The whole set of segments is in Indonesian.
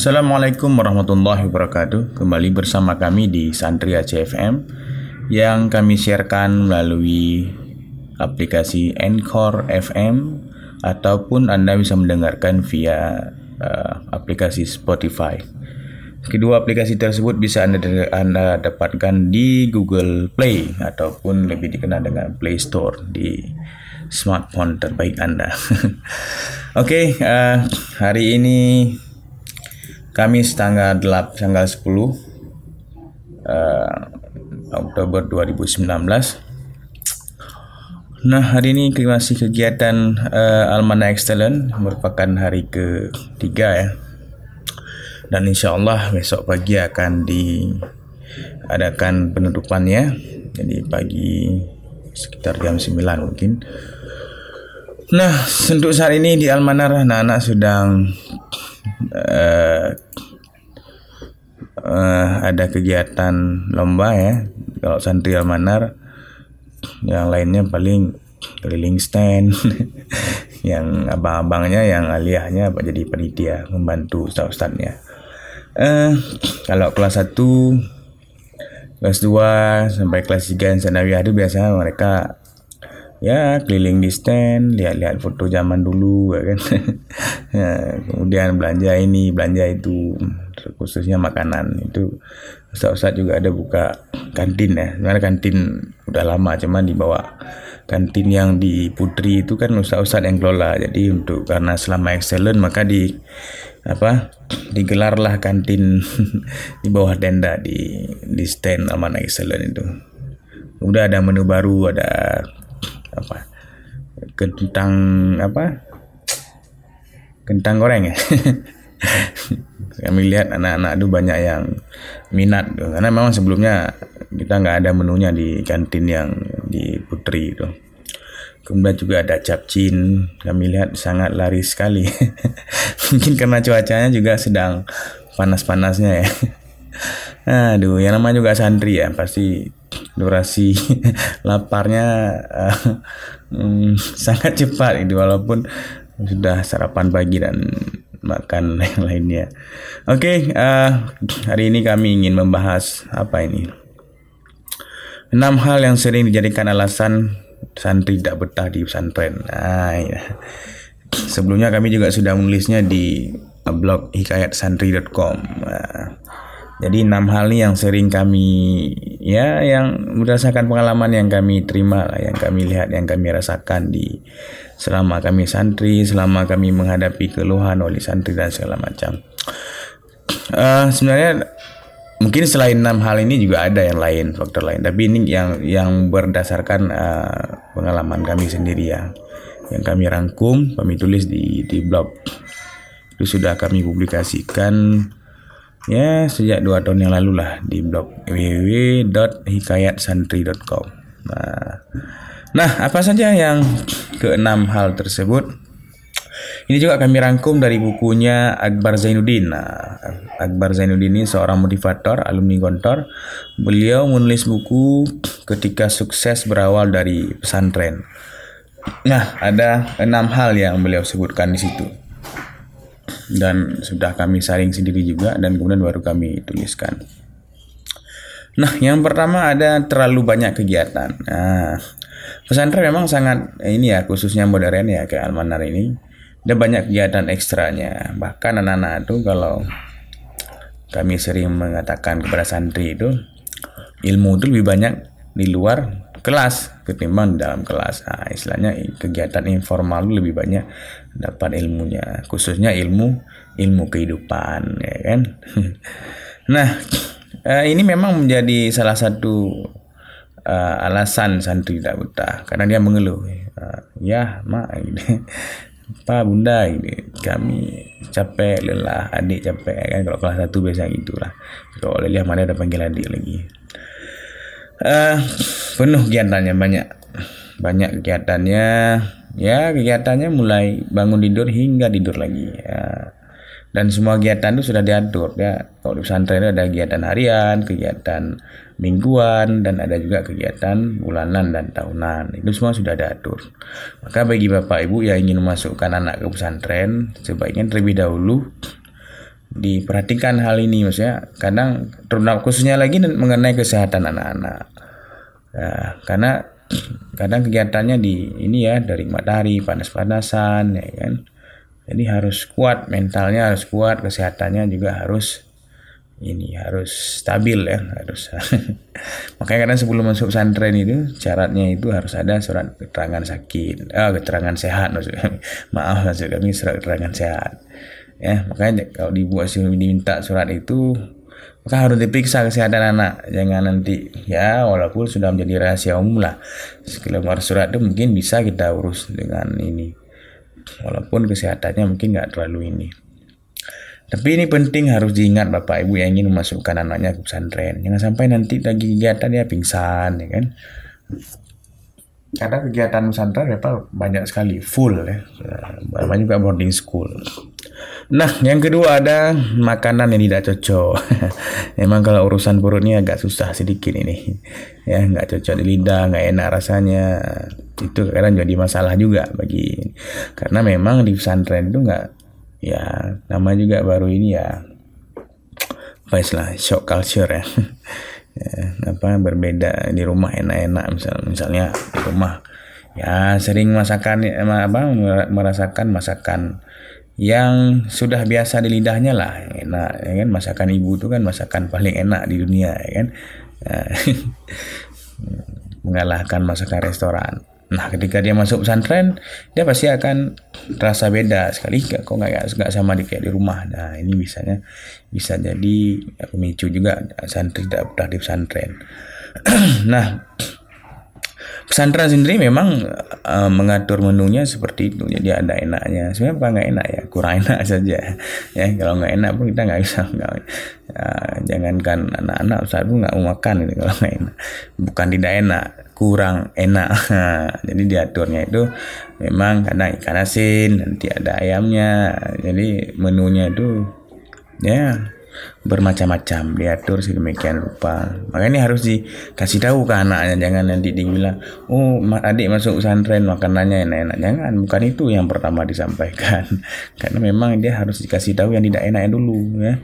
Assalamualaikum warahmatullahi wabarakatuh. Kembali bersama kami di Santri ACFM yang kami sharekan melalui aplikasi Encore FM ataupun Anda bisa mendengarkan via uh, aplikasi Spotify. Kedua aplikasi tersebut bisa anda, anda dapatkan di Google Play ataupun lebih dikenal dengan Play Store di smartphone terbaik Anda. Oke, okay, uh, hari ini Kamis tanggal 8 tanggal 10 uh, Oktober 2019. Nah, hari ini masih kegiatan uh, Almana Excellent merupakan hari ketiga ya. Dan insya Allah besok pagi akan diadakan penutupannya. Jadi pagi sekitar jam 9 mungkin. Nah, untuk saat ini di Almanar anak-anak sedang uh, uh, ada kegiatan lomba ya kalau santri almanar yang lainnya paling keliling stand yang abang-abangnya yang aliyahnya jadi panitia membantu ustaz-ustaznya. Uh, kalau kelas 1 kelas 2 sampai kelas 3 yang sanawiyah itu biasanya mereka ya keliling di stand lihat-lihat foto zaman dulu ya kan? Ya, kemudian belanja ini belanja itu khususnya makanan. Itu Ustaz-Ustaz juga ada buka kantin ya. Sebenarnya kantin udah lama cuman dibawa kantin yang di Putri itu kan Ustaz-Ustaz yang kelola. Jadi untuk karena selama excellent maka di apa digelarlah kantin di bawah tenda di di stand aman excellent itu. Udah ada menu baru ada apa? Kentang apa? Kentang goreng ya? Kami lihat anak-anak itu banyak yang minat tuh. karena memang sebelumnya kita nggak ada menunya di kantin yang di Putri itu. Kemudian juga ada capcin kami lihat sangat laris sekali. Mungkin karena cuacanya juga sedang panas-panasnya ya. Aduh yang namanya juga santri ya pasti durasi laparnya uh, um, sangat cepat itu walaupun sudah sarapan pagi dan makan yang lainnya. Oke, okay, uh, eh, hari ini kami ingin membahas apa ini? Enam hal yang sering dijadikan alasan santri tidak betah di pesantren. Nah, ya. Sebelumnya kami juga sudah menulisnya di blog hikayatsantri.com. Nah, jadi enam hal ini yang sering kami ya yang berdasarkan pengalaman yang kami terima lah, yang kami lihat, yang kami rasakan di selama kami santri, selama kami menghadapi keluhan oleh santri dan segala macam. Uh, sebenarnya mungkin selain enam hal ini juga ada yang lain faktor lain, tapi ini yang yang berdasarkan uh, pengalaman kami sendiri ya, yang kami rangkum, kami tulis di di blog. Itu sudah kami publikasikan ya sejak dua tahun yang lalu lah di blog www.hikayatsantri.com. Nah, nah apa saja yang keenam hal tersebut? Ini juga kami rangkum dari bukunya Akbar Zainuddin. Nah, Akbar Zainuddin ini seorang motivator, alumni Gontor. Beliau menulis buku ketika sukses berawal dari pesantren. Nah, ada enam hal yang beliau sebutkan di situ dan sudah kami saring sendiri juga dan kemudian baru kami tuliskan. Nah, yang pertama ada terlalu banyak kegiatan. Nah, pesantren memang sangat ini ya khususnya modern ya kayak Almanar ini. Ada banyak kegiatan ekstranya. Bahkan anak-anak itu kalau kami sering mengatakan kepada santri itu ilmu itu lebih banyak di luar kelas ketimbang dalam kelas. Nah, istilahnya kegiatan informal lebih banyak dapat ilmunya, khususnya ilmu ilmu kehidupan, ya kan? nah, eh, ini memang menjadi salah satu uh, alasan santri tidak betah karena dia mengeluh. Uh, ya, mak, ini. Pak bunda ini kami capek lelah adik capek kan kalau kelas satu biasa gitulah kalau lelah mana ada panggil adik lagi uh, penuh kegiatannya banyak banyak kegiatannya ya kegiatannya mulai bangun tidur hingga tidur lagi ya. dan semua kegiatan itu sudah diatur ya. Kalau di pesantren ada kegiatan harian kegiatan mingguan dan ada juga kegiatan bulanan dan tahunan. Itu semua sudah diatur. Maka bagi bapak ibu yang ingin memasukkan anak ke pesantren sebaiknya terlebih dahulu diperhatikan hal ini maksudnya. Kadang terutama khususnya lagi mengenai kesehatan anak-anak. Ya, karena kadang kegiatannya di ini ya dari matahari panas-panasan ya kan. Jadi harus kuat mentalnya harus kuat kesehatannya juga harus ini harus stabil ya harus makanya kadang sebelum masuk pesantren itu syaratnya itu harus ada surat keterangan sakit ah keterangan sehat maksudnya maaf maksud kami surat keterangan sehat. Ya makanya kalau dibuat diminta surat itu maka harus diperiksa kesehatan anak. Jangan nanti ya walaupun sudah menjadi rahasia umum lah. Keluar surat itu mungkin bisa kita urus dengan ini. Walaupun kesehatannya mungkin nggak terlalu ini. Tapi ini penting harus diingat bapak ibu yang ingin memasukkan anaknya ke pesantren. Jangan sampai nanti lagi kegiatan dia pingsan ya kan? Karena kegiatan pesantren ya banyak sekali full ya. Banyak juga boarding school Nah, yang kedua ada makanan yang tidak cocok. Memang kalau urusan perutnya agak susah sedikit ini. Ya, nggak cocok di lidah, nggak enak rasanya. Itu kadang jadi masalah juga bagi karena memang di pesantren itu nggak ya nama juga baru ini ya apa istilah shock culture ya. ya apa berbeda di rumah enak-enak misal misalnya di rumah ya sering masakan apa merasakan masakan yang sudah biasa di lidahnya lah enak ya kan? Masakan ibu itu kan masakan paling enak di dunia ya kan? Mengalahkan masakan restoran. Nah ketika dia masuk pesantren dia pasti akan terasa beda sekali. Kok nggak nggak sama di kayak di rumah. Nah ini bisanya bisa jadi pemicu juga santri tidak pernah di pesantren. Nah pesantren sendiri memang uh, mengatur menunya seperti itu. Jadi ada enaknya. Sebenarnya apa nggak enak ya kurang enak saja. Ya kalau nggak enak pun kita nggak bisa nggak ya, jangankan anak-anak saat pun nggak mau makan gitu kalau nggak enak. Bukan tidak enak kurang enak. Jadi diaturnya itu memang karena ikan asin nanti ada ayamnya. Jadi menunya itu ya bermacam-macam. Diatur sedemikian rupa makanya harus dikasih tahu ke anaknya. Jangan nanti dibilang oh adik masuk pesantren makanannya enak-enak. Jangan bukan itu yang pertama disampaikan. Karena memang dia harus dikasih tahu yang tidak enaknya dulu ya.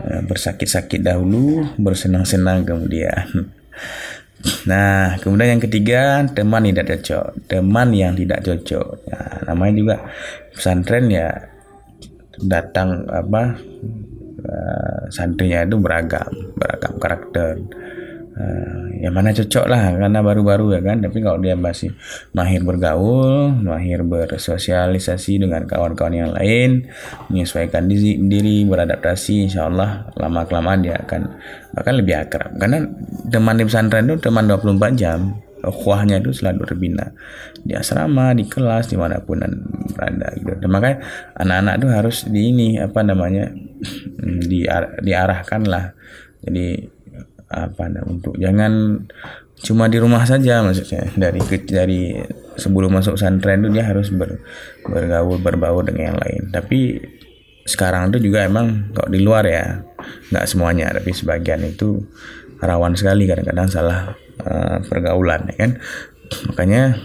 Eh, bersakit-sakit dahulu bersenang-senang kemudian. Nah, kemudian yang ketiga, teman tidak cocok. Teman yang tidak cocok. Nah, namanya juga pesantren ya datang apa uh, santrinya itu beragam beragam karakter. Uh, yang mana cocok lah karena baru-baru ya kan. Tapi kalau dia masih mahir bergaul mahir bersosialisasi dengan kawan-kawan yang lain menyesuaikan diri, diri beradaptasi insya Allah lama kelamaan dia akan akan lebih akrab. Karena teman di pesantren itu teman 24 jam. Kuahnya itu selalu terbina di asrama di kelas di mana pun berada gitu. Dan makanya anak-anak itu harus di ini apa namanya diar, diarahkan lah jadi apa untuk jangan cuma di rumah saja maksudnya. Dari dari sebelum masuk pesantren itu dia harus ber, bergaul berbaur dengan yang lain. Tapi sekarang itu juga emang kok di luar ya nggak semuanya. Tapi sebagian itu rawan sekali kadang-kadang salah uh, pergaulan ya kan? Makanya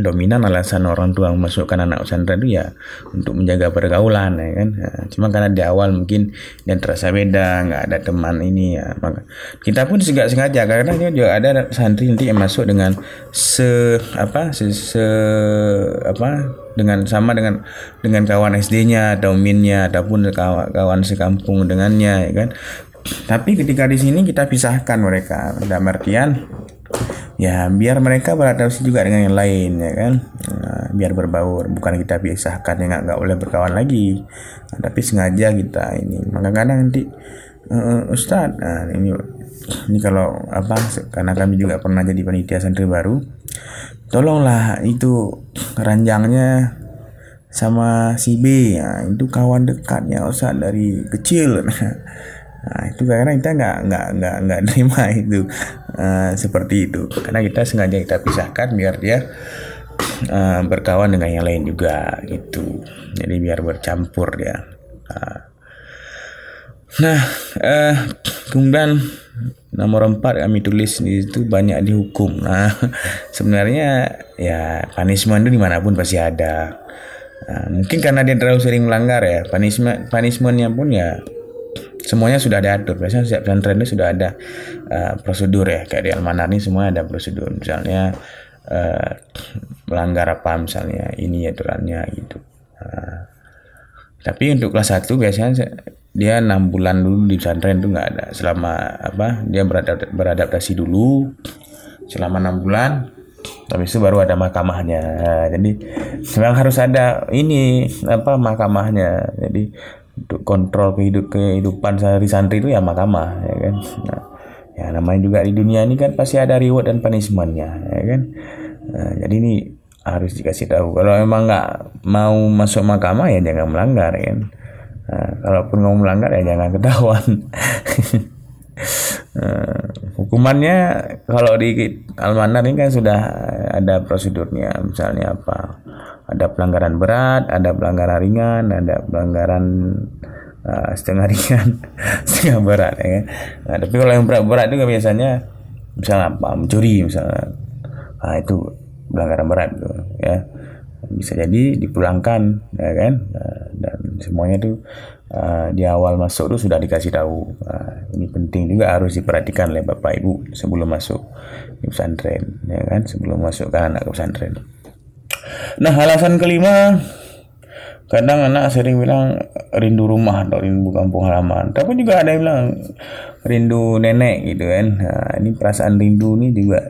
dominan alasan orang tua memasukkan anak pesantren itu ya untuk menjaga pergaulan ya kan? Ya, cuma karena di awal mungkin dia terasa beda nggak ada teman ini ya maka kita pun juga sengaja karena juga ada santri nanti yang masuk dengan se apa se, se apa dengan sama dengan dengan kawan SD-nya atau minnya ataupun kawan, kawan sekampung dengannya ya kan? Tapi ketika di sini kita pisahkan mereka dalam artian ya biar mereka beradaptasi juga dengan yang lain ya kan? Nah, biar berbaur. Bukan kita pisahkan yang nggak boleh berkawan lagi. Nah, tapi sengaja kita ini. Maka kadang nanti uh, Ustadz nah, ini ini kalau apa karena kami juga pernah jadi panitia santri baru tolonglah itu ranjangnya sama si B. Ya, itu kawan dekatnya Ustadz dari kecil Nah, itu karena kita nggak nggak nggak nggak terima itu uh, seperti itu. Karena kita sengaja kita pisahkan biar dia uh, berkawan dengan yang lain juga gitu. Jadi biar bercampur ya uh. nah uh, kemudian nomor empat kami tulis itu banyak dihukum. Nah sebenarnya ya punishment itu di mana pun pasti ada. Nah, mungkin karena dia terlalu sering melanggar ya, punishment punishmentnya pun ya semuanya sudah diatur. Biasanya setiap pesantren itu sudah ada uh, prosedur ya, kayak di Almanar ini semua ada prosedur. Misalnya uh, melanggar apa misalnya ini aturannya gitu. Uh, tapi untuk kelas 1 biasanya dia enam bulan dulu di pesantren itu nggak ada selama apa dia beradaptasi dulu selama enam bulan tapi itu baru ada mahkamahnya jadi memang harus ada ini apa mahkamahnya jadi kontrol kehidup kehidupan sehari santri itu ya mahkamah ya kan? Nah, ya namanya juga di dunia ini kan pasti ada reward dan punishmentnya ya kan? Nah, jadi ini harus dikasih tahu. Kalau memang nggak mau masuk mahkamah ya jangan melanggar ya kan? Nah, kalaupun mau melanggar ya jangan ketahuan. Nah, hukumannya kalau di Almanar ini kan sudah ada prosedurnya misalnya apa ada pelanggaran berat ada pelanggaran ringan ada pelanggaran uh, setengah ringan setengah berat ya kan? Nah, tapi kalau yang berat-berat itu biasanya misalnya apa mencuri misalnya. Nah, itu pelanggaran berat tuh ya. Bisa jadi dipulangkan ya kan? Nah, dan semuanya itu uh, di awal masuk tuh sudah dikasih tahu. Uh, ini penting juga harus diperhatikan oleh bapak ibu sebelum masuk di pesantren ya kan? Sebelum masukkan anak ke pesantren nah alasan kelima kadang anak sering bilang rindu rumah atau rindu kampung halaman. Tapi juga ada yang bilang rindu nenek gitu kan. Nah, ini perasaan rindu ini juga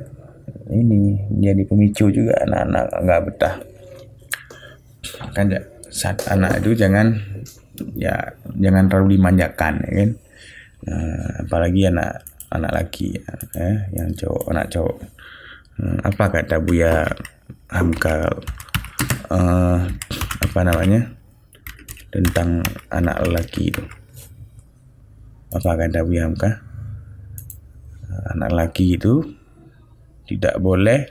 ini menjadi pemicu juga anak-anak nggak betah. Kan saat anak itu jangan ya jangan terlalu dimanjakan ya kan. Uh, apalagi anak anak laki ya, yang cowok anak cowok. Hmm, apa kata Buya Hamka uh, apa namanya? Tentang anak laki itu. Apa kata Buya Hamka anak laki itu tidak boleh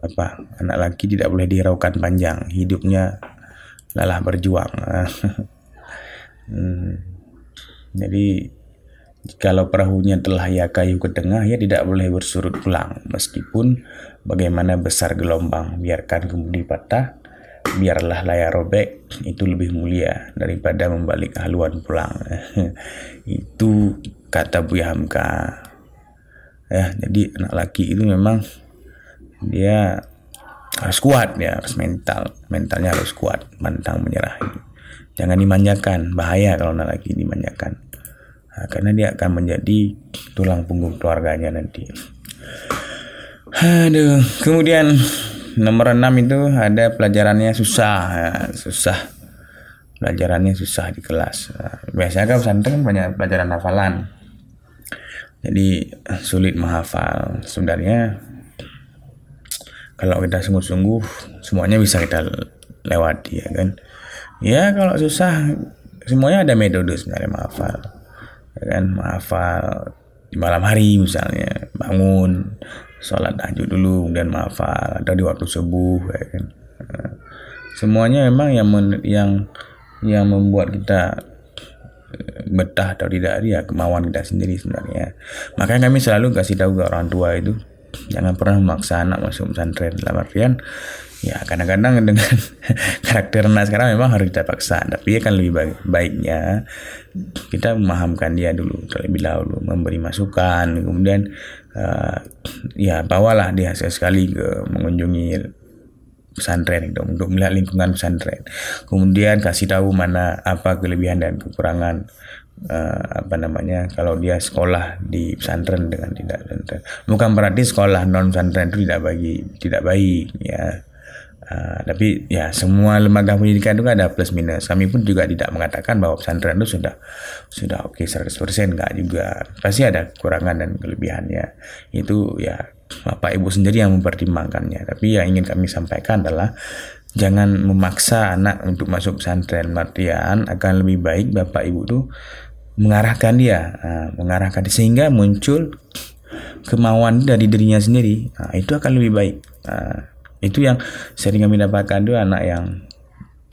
apa anak laki tidak boleh diraukan panjang. Hidupnya lelah berjuang. Hmm. jadi kalau perahunya telah ya kayu ke tengah ya tidak boleh bersurut pulang meskipun bagaimana besar gelombang biarkan kemudian patah biarlah layar robek itu lebih mulia daripada membalik haluan pulang. Itu kata Buya Hamka. Ya jadi anak laki itu memang dia harus kuat ya harus mental mentalnya harus kuat pantang menyerah jangan dimanjakan bahaya kalau anak laki dimanjakan nah, karena dia akan menjadi tulang punggung keluarganya nanti. Aduh kemudian nomor enam itu ada pelajarannya susah. Ya, susah. Pelajarannya susah di kelas. Nah, biasanya kan pesantren kan banyak pelajaran hafalan. Jadi sulit menghafal. Sebenarnya kalau kita sungguh-sungguh semuanya bisa kita lewati ya kan? Ya kalau susah semuanya ada metode sebenarnya menghafal kan menghafal di malam hari misalnya bangun sholat tahajud dulu kemudian menghafal atau di waktu subuh ya kan. Semuanya memang yang men, yang yang membuat kita betah atau tidak ya kemauan kita sendiri sebenarnya. Makanya kami selalu kasih tahu ke orang tua itu jangan pernah memaksa anak masuk pesantren. Dalam artian ya kadang-kadang dengan karakter anak sekarang memang harus kita paksa tapi kan lebih baik, baiknya kita memahamkan dia dulu terlebih dahulu memberi masukan kemudian uh, ya bawalah dia sekali ke mengunjungi pesantren itu untuk melihat lingkungan pesantren. Kemudian kasih tahu mana apa kelebihan dan kekurangan uh, apa namanya kalau dia sekolah di pesantren dengan tidak pesantren. Bukan berarti sekolah non pesantren itu tidak bagi tidak baik ya. Uh, tapi ya semua lembaga pendidikan itu kan ada plus minus. Kami pun juga tidak mengatakan bahwa pesantren itu sudah sudah oke okay, 100% enggak juga. Pasti ada kekurangan dan kelebihannya. Itu ya Bapak Ibu sendiri yang mempertimbangkannya. Tapi yang ingin kami sampaikan adalah jangan memaksa anak untuk masuk pesantren. Artian akan lebih baik Bapak Ibu tuh mengarahkan dia, nah, mengarahkan dia sehingga muncul kemauan dari dirinya sendiri. Nah, itu akan lebih baik. Nah, itu yang sering kami dapatkan tuh anak yang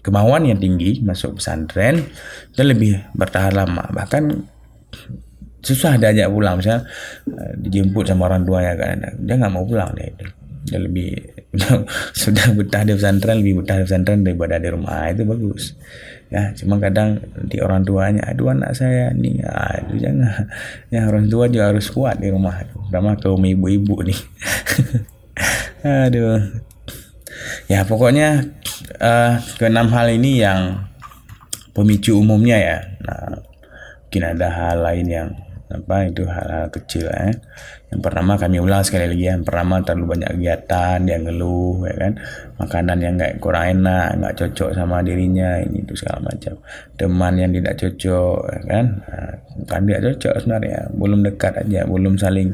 kemauan yang tinggi masuk pesantren dan lebih bertahan lama. Bahkan susah diajak pulang. Misalnya uh, dijemput sama orang tua ya kan. Dia nggak mau pulang dia itu. Dia lebih sudah betah di pesantren lebih betah di pesantren daripada di rumah. Itu bagus. Ya cuma kadang di orang tuanya aduh anak saya nih aduh jangan. Ya orang tua juga harus kuat di rumah terutama kaum ibu-ibu nih aduh ya pokoknya uh, keenam hal ini yang pemicu umumnya ya. Nah mungkin ada hal lain yang apa itu hal-hal kecil ya. Yang pertama kami ulang sekali lagi yang pertama terlalu banyak kegiatan dia ngeluh ya kan. Makanan yang nggak kurang enak nggak cocok sama dirinya ini itu segala macam. Teman yang tidak cocok ya kan. Kan tidak cocok sebenarnya. Belum dekat aja belum saling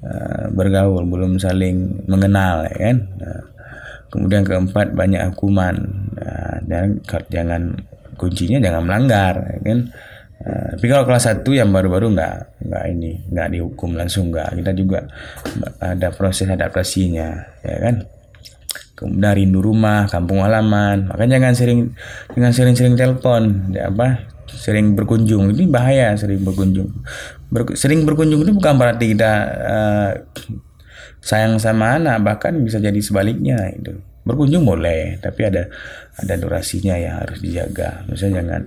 uh, bergaul belum saling mengenal ya kan. Nah, kemudian keempat banyak hukuman. Nah, dan jangan kuncinya jangan melanggar ya kan? Uh, tapi kalau kelas 1 yang baru-baru nggak nggak ini nggak dihukum langsung nggak. Kita juga ada proses adaptasinya ya kan? Kemudian rindu rumah kampung halaman makanya jangan sering jangan sering-sering telepon ya apa? Sering berkunjung ini bahaya sering berkunjung. Ber, sering berkunjung itu bukan berarti kita uh, sayang sama anak bahkan bisa jadi sebaliknya itu. Berkunjung boleh tapi ada ada durasinya ya harus dijaga. Misalnya jangan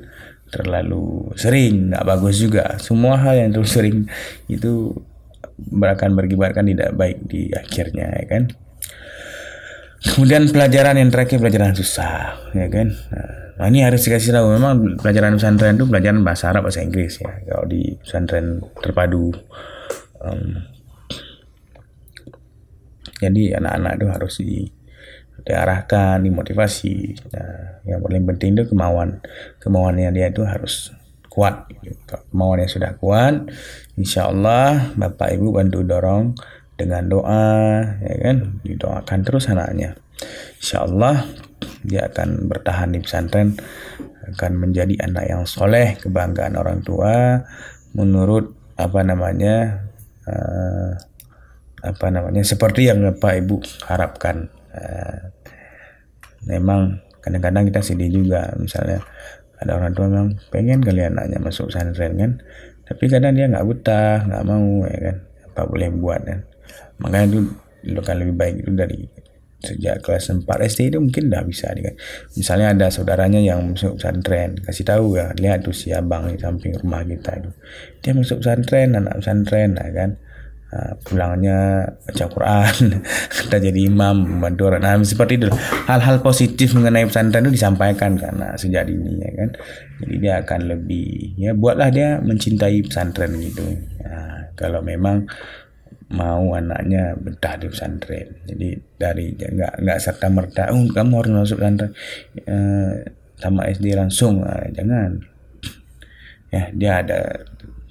terlalu sering nggak bagus juga. Semua hal yang terlalu sering itu akan berakibatkan tidak baik di akhirnya ya kan? Kemudian pelajaran yang terakhir pelajaran susah ya kan? Nah ini harus dikasih tahu. Memang pelajaran pesantren itu pelajaran bahasa Arab bahasa Inggris ya. Kalau di pesantren terpadu um, jadi anak-anak itu harus di diarahkan, dimotivasi. Nah, yang paling penting itu kemauan. Kemauannya dia itu harus kuat. Kemauan yang sudah kuat, insya Allah Bapak Ibu bantu dorong dengan doa, ya kan? Didoakan terus anaknya. Insya Allah dia akan bertahan di pesantren, akan menjadi anak yang soleh, kebanggaan orang tua, menurut apa namanya, uh, apa namanya, seperti yang Bapak Ibu harapkan. Uh, memang kadang-kadang kita sedih juga misalnya ada orang tua memang pengen kali anaknya masuk pesantren kan? Tapi kadang dia nggak buta nggak mau ya kan? Apa boleh buat kan? Makanya itu kan lebih baik itu dari sejak kelas 4 SD itu mungkin udah bisa kan? Misalnya ada saudaranya yang masuk pesantren kasih tahu ya lihat tuh si abang di samping rumah kita itu. Dia masuk pesantren anak pesantren ya kan Ah, pulangnya baca Quran kita jadi imam membantu orang. Nah seperti itu. Hal-hal positif mengenai pesantren itu disampaikan karena sejak dini ya kan? Jadi dia akan lebih ya buatlah dia mencintai pesantren gitu. Nah, kalau memang mau anaknya betah di pesantren. Jadi dari nggak nggak serta merta oh kamu harus masuk pesantren. Uh, sama SD langsung nah, jangan. Ya dia ada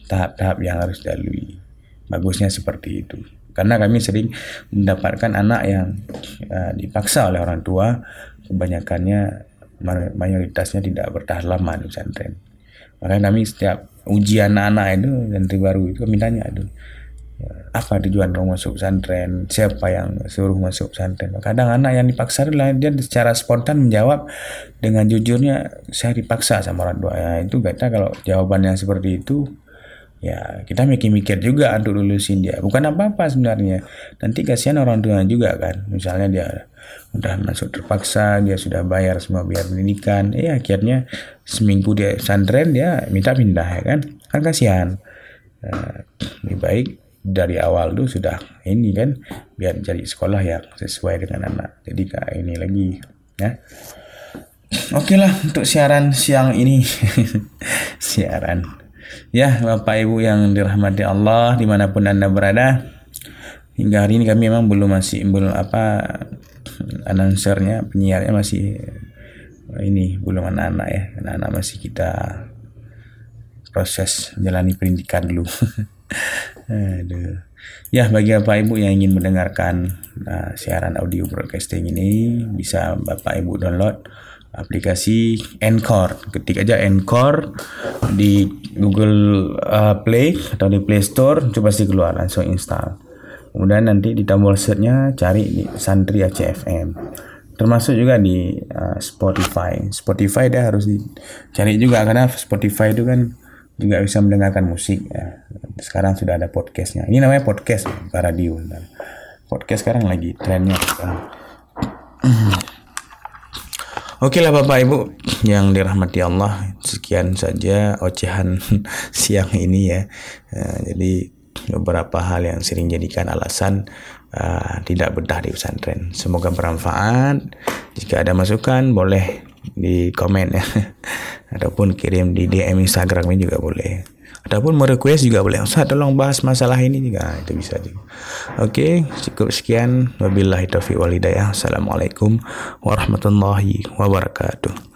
tahap-tahap yang harus dilalui bagusnya seperti itu. Karena kami sering mendapatkan anak yang uh, dipaksa oleh orang tua kebanyakannya mayoritasnya tidak bertahan lama di pesantren. Makanya kami setiap ujian anak-anak itu santri baru itu mintanya itu apa tujuan kamu masuk pesantren? Siapa yang suruh masuk pesantren? Kadang anak yang dipaksa dia secara spontan menjawab dengan jujurnya saya dipaksa sama orang tua. Ya itu kata kalau jawabannya seperti itu ya kita mikir-mikir juga untuk lulusin dia. Bukan apa-apa sebenarnya. Nanti kasihan orang tua juga kan. Misalnya dia udah masuk terpaksa dia sudah bayar semua biaya pendidikan. Ya akhirnya seminggu dia santren dia minta pindah ya kan? Kan kasihan. Uh, lebih baik dari awal tuh sudah ini kan biar cari sekolah yang sesuai dengan anak. Jadi kayak ini lagi ya. Oke okay lah untuk siaran siang ini. Siaran Ya, Bapak Ibu yang dirahmati Allah di mana pun anda berada, hingga hari ini kami memang belum masih belum apa announcernya penyiarnya masih ini belum anak-anak ya, anak-anak masih kita proses menjalani pendidikan dulu. Aduh. Ya, bagi Bapak Ibu yang ingin mendengarkan uh, siaran audio broadcasting ini, bisa Bapak Ibu download aplikasi Encore. Ketik aja Encore di Google uh, Play atau di Play Store, coba sih keluar langsung install. Kemudian nanti di tombol searchnya cari di Santri ACFM. Termasuk juga di uh, Spotify. Spotify dia harus dicari juga karena Spotify itu kan juga bisa mendengarkan musik. Ya. Sekarang sudah ada podcastnya. Ini namanya podcast, bukan radio. Podcast sekarang lagi trennya. Oke lah Bapak Ibu yang dirahmati Allah, sekian saja ocehan siang ini ya. Uh, jadi beberapa hal yang sering jadikan alasan uh, tidak betah di pesantren. Semoga bermanfaat. Jika ada masukan boleh di komen ya, ataupun kirim di DM Instagram ini juga boleh ataupun mau request juga boleh. Ustaz tolong bahas masalah ini juga. Nah, itu bisa juga. Oke cukup sekian. Wabillahi taufiq walhidayah assalamualaikum warahmatullahi wabarakatuh